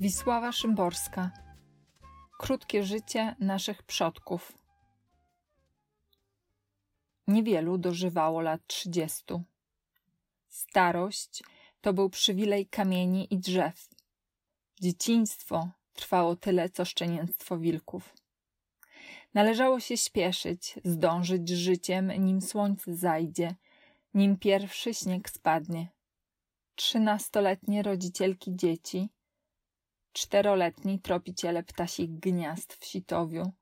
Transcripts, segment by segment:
Wisława Szymborska Krótkie życie naszych przodków Niewielu dożywało lat trzydziestu. Starość to był przywilej kamieni i drzew. Dzieciństwo trwało tyle, co szczenięctwo wilków. Należało się śpieszyć, zdążyć życiem, nim słońce zajdzie, nim pierwszy śnieg spadnie. Trzynastoletnie rodzicielki dzieci, czteroletni tropiciele ptasich gniazd w sitowiu,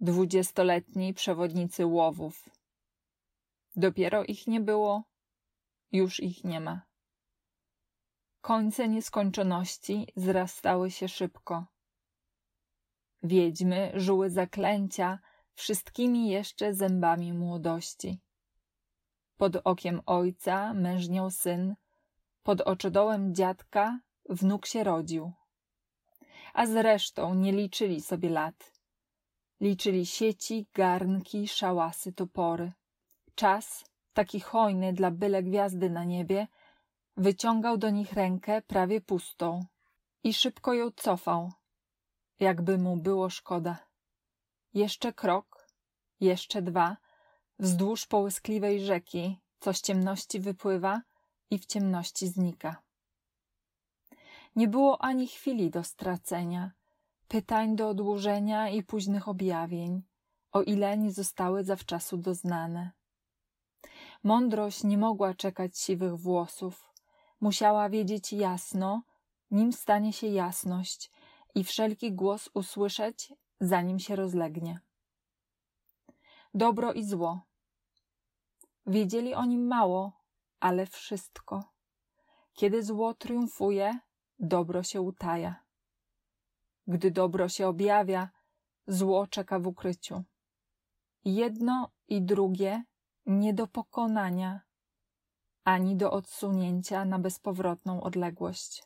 dwudziestoletni przewodnicy łowów. Dopiero ich nie było, już ich nie ma. Końce nieskończoności zrastały się szybko. Wiedźmy żuły zaklęcia wszystkimi jeszcze zębami młodości. Pod okiem ojca mężniał syn, pod oczodołem dziadka wnuk się rodził. A zresztą nie liczyli sobie lat. Liczyli sieci, garnki, szałasy, topory. Czas, taki hojny dla byle gwiazdy na niebie, wyciągał do nich rękę prawie pustą i szybko ją cofał, jakby mu było szkoda. Jeszcze krok, jeszcze dwa, wzdłuż połyskliwej rzeki, co z ciemności wypływa i w ciemności znika. Nie było ani chwili do stracenia, pytań do odłożenia i późnych objawień, o ile nie zostały zawczasu doznane. Mądrość nie mogła czekać siwych włosów, musiała wiedzieć jasno, nim stanie się jasność i wszelki głos usłyszeć, zanim się rozlegnie. Dobro i zło. Wiedzieli o nim mało, ale wszystko. Kiedy zło triumfuje, dobro się utaja. Gdy dobro się objawia, zło czeka w ukryciu. Jedno i drugie nie do pokonania, ani do odsunięcia na bezpowrotną odległość.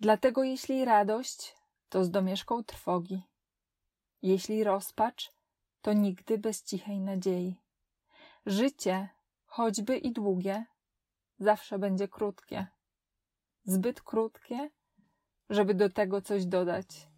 Dlatego jeśli radość, to z domieszką trwogi. Jeśli rozpacz, to nigdy bez cichej nadziei. Życie, choćby i długie, zawsze będzie krótkie. Zbyt krótkie, żeby do tego coś dodać.